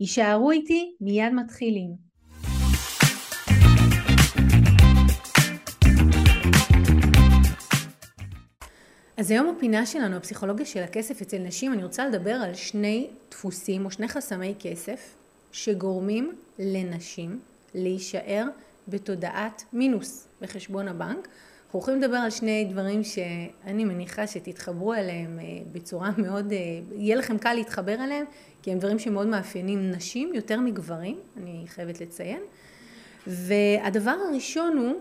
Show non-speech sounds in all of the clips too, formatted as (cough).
יישארו איתי, מיד מתחילים. אז היום הפינה שלנו, הפסיכולוגיה של הכסף אצל נשים, אני רוצה לדבר על שני דפוסים או שני חסמי כסף שגורמים לנשים להישאר בתודעת מינוס בחשבון הבנק. אנחנו הולכים לדבר על שני דברים שאני מניחה שתתחברו אליהם אה, בצורה מאוד, אה, יהיה לכם קל להתחבר אליהם, כי הם דברים שמאוד מאפיינים נשים יותר מגברים, אני חייבת לציין. והדבר הראשון הוא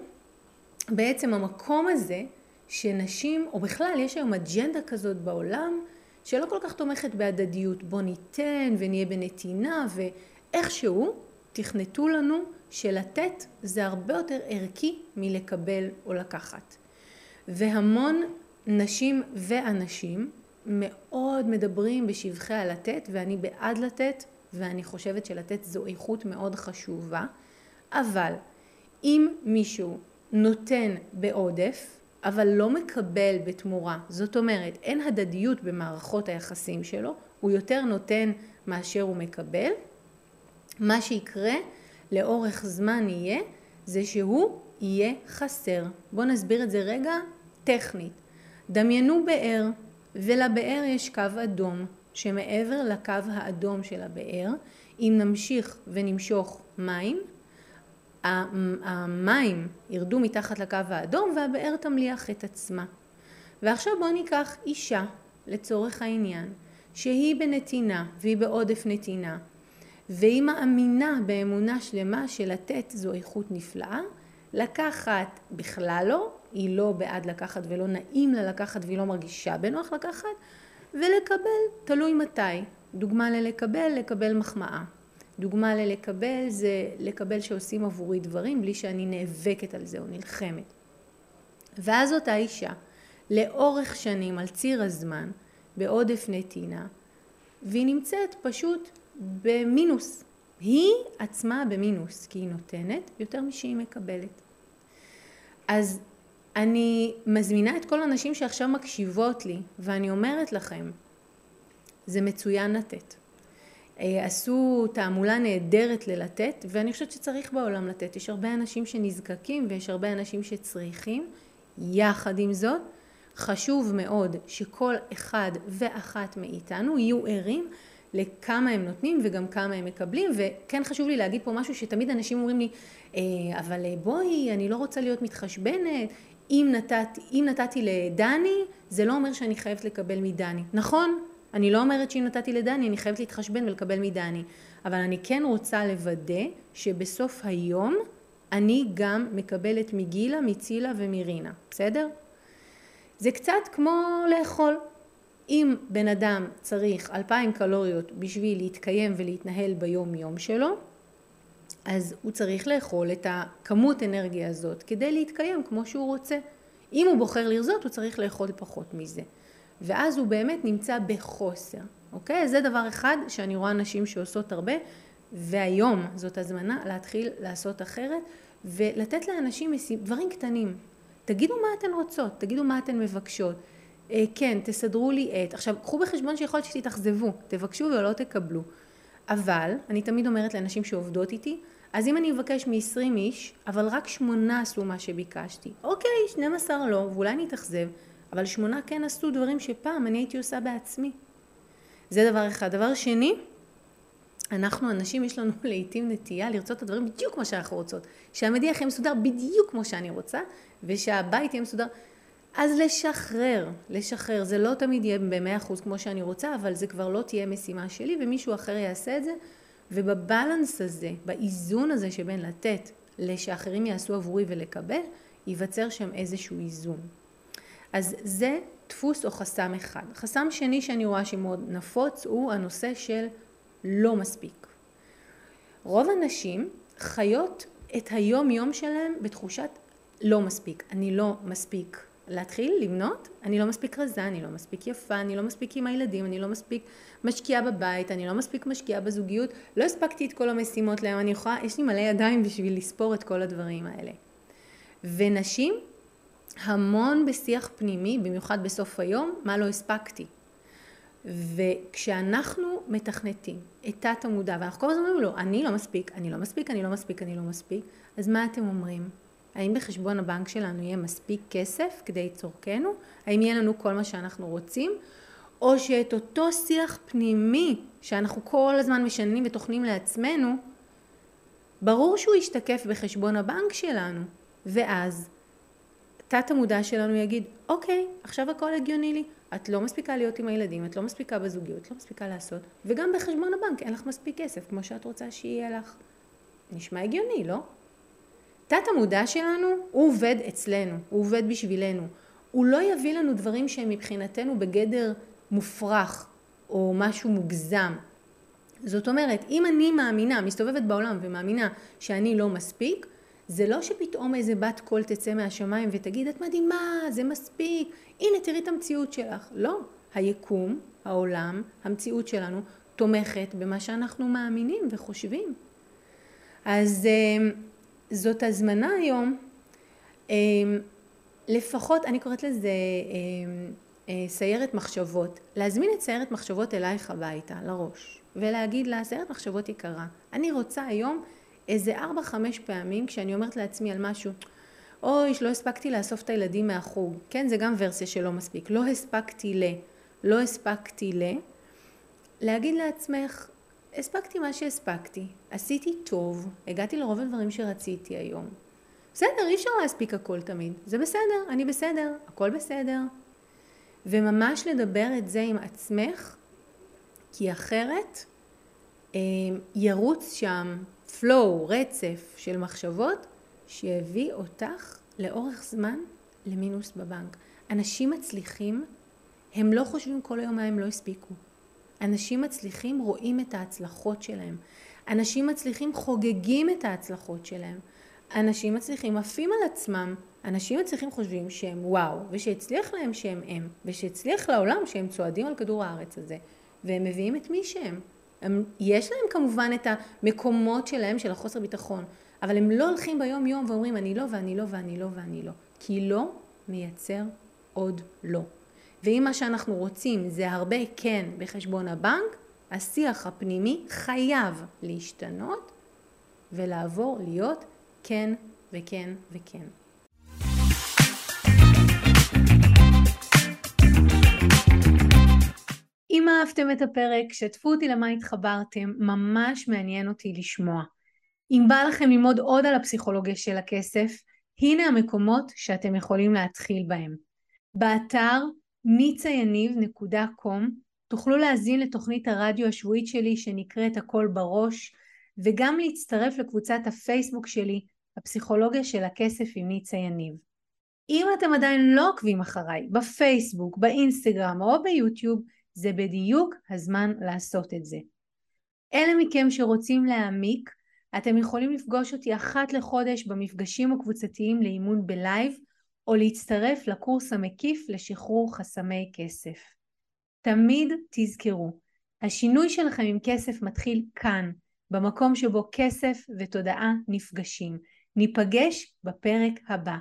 בעצם המקום הזה שנשים, או בכלל יש היום אג'נדה כזאת בעולם, שלא כל כך תומכת בהדדיות. בוא ניתן ונהיה בנתינה, ואיכשהו תכנתו לנו שלתת זה הרבה יותר ערכי מלקבל או לקחת. והמון נשים ואנשים מאוד מדברים בשבחי הלתת ואני בעד לתת ואני חושבת שלתת זו איכות מאוד חשובה אבל אם מישהו נותן בעודף אבל לא מקבל בתמורה זאת אומרת אין הדדיות במערכות היחסים שלו הוא יותר נותן מאשר הוא מקבל מה שיקרה לאורך זמן יהיה זה שהוא יהיה חסר. בואו נסביר את זה רגע טכנית. דמיינו באר ולבאר יש קו אדום שמעבר לקו האדום של הבאר אם נמשיך ונמשוך מים המים ירדו מתחת לקו האדום והבאר תמליח את עצמה. ועכשיו בואו ניקח אישה לצורך העניין שהיא בנתינה והיא בעודף נתינה והיא מאמינה באמונה שלמה שלתת זו איכות נפלאה לקחת בכלל לא היא לא בעד לקחת ולא נעים לה לקחת והיא לא מרגישה בנוח לקחת, ולקבל תלוי מתי. דוגמה ללקבל, לקבל מחמאה. דוגמה ללקבל זה לקבל שעושים עבורי דברים בלי שאני נאבקת על זה או נלחמת. ואז אותה אישה, לאורך שנים על ציר הזמן, בעודף נתינה, והיא נמצאת פשוט במינוס. היא עצמה במינוס, כי היא נותנת יותר משהיא מקבלת. אז אני מזמינה את כל הנשים שעכשיו מקשיבות לי, ואני אומרת לכם, זה מצוין לתת. אה, עשו תעמולה נהדרת ללתת, ואני חושבת שצריך בעולם לתת. יש הרבה אנשים שנזקקים ויש הרבה אנשים שצריכים. יחד עם זאת, חשוב מאוד שכל אחד ואחת מאיתנו יהיו ערים לכמה הם נותנים וגם כמה הם מקבלים, וכן חשוב לי להגיד פה משהו שתמיד אנשים אומרים לי, אה, אבל בואי, אני לא רוצה להיות מתחשבנת, אם, נתת, אם נתתי לדני, זה לא אומר שאני חייבת לקבל מדני. נכון, אני לא אומרת שאם נתתי לדני, אני חייבת להתחשבן ולקבל מדני. אבל אני כן רוצה לוודא שבסוף היום אני גם מקבלת מגילה, מצילה ומרינה, בסדר? זה קצת כמו לאכול. אם בן אדם צריך אלפיים קלוריות בשביל להתקיים ולהתנהל ביום יום שלו, אז הוא צריך לאכול את הכמות אנרגיה הזאת כדי להתקיים כמו שהוא רוצה. אם הוא בוחר לרזות הוא צריך לאכול פחות מזה. ואז הוא באמת נמצא בחוסר, אוקיי? זה דבר אחד שאני רואה נשים שעושות הרבה, והיום זאת הזמנה להתחיל לעשות אחרת ולתת לאנשים דברים קטנים. תגידו מה אתן רוצות, תגידו מה אתן מבקשות. אה, כן, תסדרו לי את. עכשיו, קחו בחשבון שיכול להיות שתתאכזבו, תבקשו ולא תקבלו. אבל, אני תמיד אומרת לאנשים שעובדות איתי, אז אם אני אבקש מ-20 איש, אבל רק שמונה עשו מה שביקשתי, אוקיי, 12 לא, ואולי אני אתאכזב, אבל שמונה כן עשו דברים שפעם אני הייתי עושה בעצמי. זה דבר אחד. דבר שני, אנחנו אנשים יש לנו (laughs) לעיתים נטייה לרצות את הדברים בדיוק כמו שאנחנו רוצות. שהמדיח יהיה מסודר בדיוק כמו שאני רוצה, ושהבית יהיה מסודר. אז לשחרר, לשחרר. זה לא תמיד יהיה במאה אחוז כמו שאני רוצה, אבל זה כבר לא תהיה משימה שלי, ומישהו אחר יעשה את זה, ובבלנס הזה, באיזון הזה שבין לתת לשאחרים יעשו עבורי ולקבל, ייווצר שם איזשהו איזון. אז זה דפוס או חסם אחד. חסם שני שאני רואה שמאוד נפוץ הוא הנושא של לא מספיק. רוב הנשים חיות את היום יום שלהם בתחושת לא מספיק, אני לא מספיק להתחיל לבנות, אני לא מספיק רזה, אני לא מספיק יפה, אני לא מספיק עם הילדים, אני לא מספיק משקיעה בבית, אני לא מספיק משקיעה בזוגיות, לא הספקתי את כל המשימות להם, אני יכולה, יש לי מלא ידיים בשביל לספור את כל הדברים האלה. ונשים המון בשיח פנימי, במיוחד בסוף היום, מה לא הספקתי. וכשאנחנו מתכנתים את תת המודע, ואנחנו כל הזמן אומרים לו, אני לא מספיק, אני לא מספיק, אני לא מספיק, אני לא מספיק, אז מה אתם אומרים? האם בחשבון הבנק שלנו יהיה מספיק כסף כדי צורכנו? האם יהיה לנו כל מה שאנחנו רוצים? או שאת אותו שיח פנימי שאנחנו כל הזמן משנים וטוחנים לעצמנו, ברור שהוא ישתקף בחשבון הבנק שלנו, ואז תת המודע שלנו יגיד, אוקיי, עכשיו הכל הגיוני לי, את לא מספיקה להיות עם הילדים, את לא מספיקה בזוגיות, את לא מספיקה לעשות, וגם בחשבון הבנק אין לך מספיק כסף כמו שאת רוצה שיהיה לך. נשמע הגיוני, לא? תת המודע שלנו, הוא עובד אצלנו, הוא עובד בשבילנו. הוא לא יביא לנו דברים שהם מבחינתנו בגדר מופרך או משהו מוגזם. זאת אומרת, אם אני מאמינה, מסתובבת בעולם ומאמינה שאני לא מספיק, זה לא שפתאום איזה בת קול תצא מהשמיים ותגיד, את מדהימה, זה מספיק, הנה תראי את המציאות שלך. לא, היקום, העולם, המציאות שלנו, תומכת במה שאנחנו מאמינים וחושבים. אז אה, זאת הזמנה היום, אה, לפחות, אני קוראת לזה אה, סיירת מחשבות, להזמין את סיירת מחשבות אלייך הביתה, לראש, ולהגיד לה, סיירת מחשבות יקרה, אני רוצה היום איזה ארבע חמש פעמים כשאני אומרת לעצמי על משהו אוי, לא הספקתי לאסוף את הילדים מהחוג, כן, זה גם ורסיה שלא מספיק, לא הספקתי ל, לא הספקתי ל, להגיד לעצמך, הספקתי מה שהספקתי, עשיתי טוב, הגעתי לרוב הדברים שרציתי היום. בסדר, אי אפשר להספיק הכל תמיד, זה בסדר, אני בסדר, הכל בסדר. וממש לדבר את זה עם עצמך, כי אחרת אה, ירוץ שם flow, רצף של מחשבות שיביא אותך לאורך זמן למינוס בבנק. אנשים מצליחים, הם לא חושבים כל היום מה הם לא הספיקו. אנשים מצליחים רואים את ההצלחות שלהם. אנשים מצליחים חוגגים את ההצלחות שלהם. אנשים מצליחים עפים על עצמם. אנשים מצליחים חושבים שהם וואו, ושהצליח להם שהם הם, ושהצליח לעולם שהם צועדים על כדור הארץ הזה, והם מביאים את מי שהם. הם, יש להם כמובן את המקומות שלהם של החוסר ביטחון, אבל הם לא הולכים ביום יום ואומרים אני לא ואני לא ואני לא ואני לא, כי לא מייצר עוד לא. ואם מה שאנחנו רוצים זה הרבה כן בחשבון הבנק, השיח הפנימי חייב להשתנות ולעבור להיות כן וכן וכן. אם אהבתם את הפרק, שתפו אותי למה התחברתם, ממש מעניין אותי לשמוע. אם בא לכם ללמוד עוד על הפסיכולוגיה של הכסף, הנה המקומות שאתם יכולים להתחיל בהם. באתר nicayaniv.com תוכלו להזין לתוכנית הרדיו השבועית שלי שנקראת הכל בראש, וגם להצטרף לקבוצת הפייסבוק שלי, הפסיכולוגיה של הכסף עם ניצה יניב. אם אתם עדיין לא עוקבים אחריי בפייסבוק, באינסטגרם או ביוטיוב, זה בדיוק הזמן לעשות את זה. אלה מכם שרוצים להעמיק, אתם יכולים לפגוש אותי אחת לחודש במפגשים הקבוצתיים לאימון בלייב, או להצטרף לקורס המקיף לשחרור חסמי כסף. תמיד תזכרו, השינוי שלכם עם כסף מתחיל כאן, במקום שבו כסף ותודעה נפגשים. ניפגש בפרק הבא.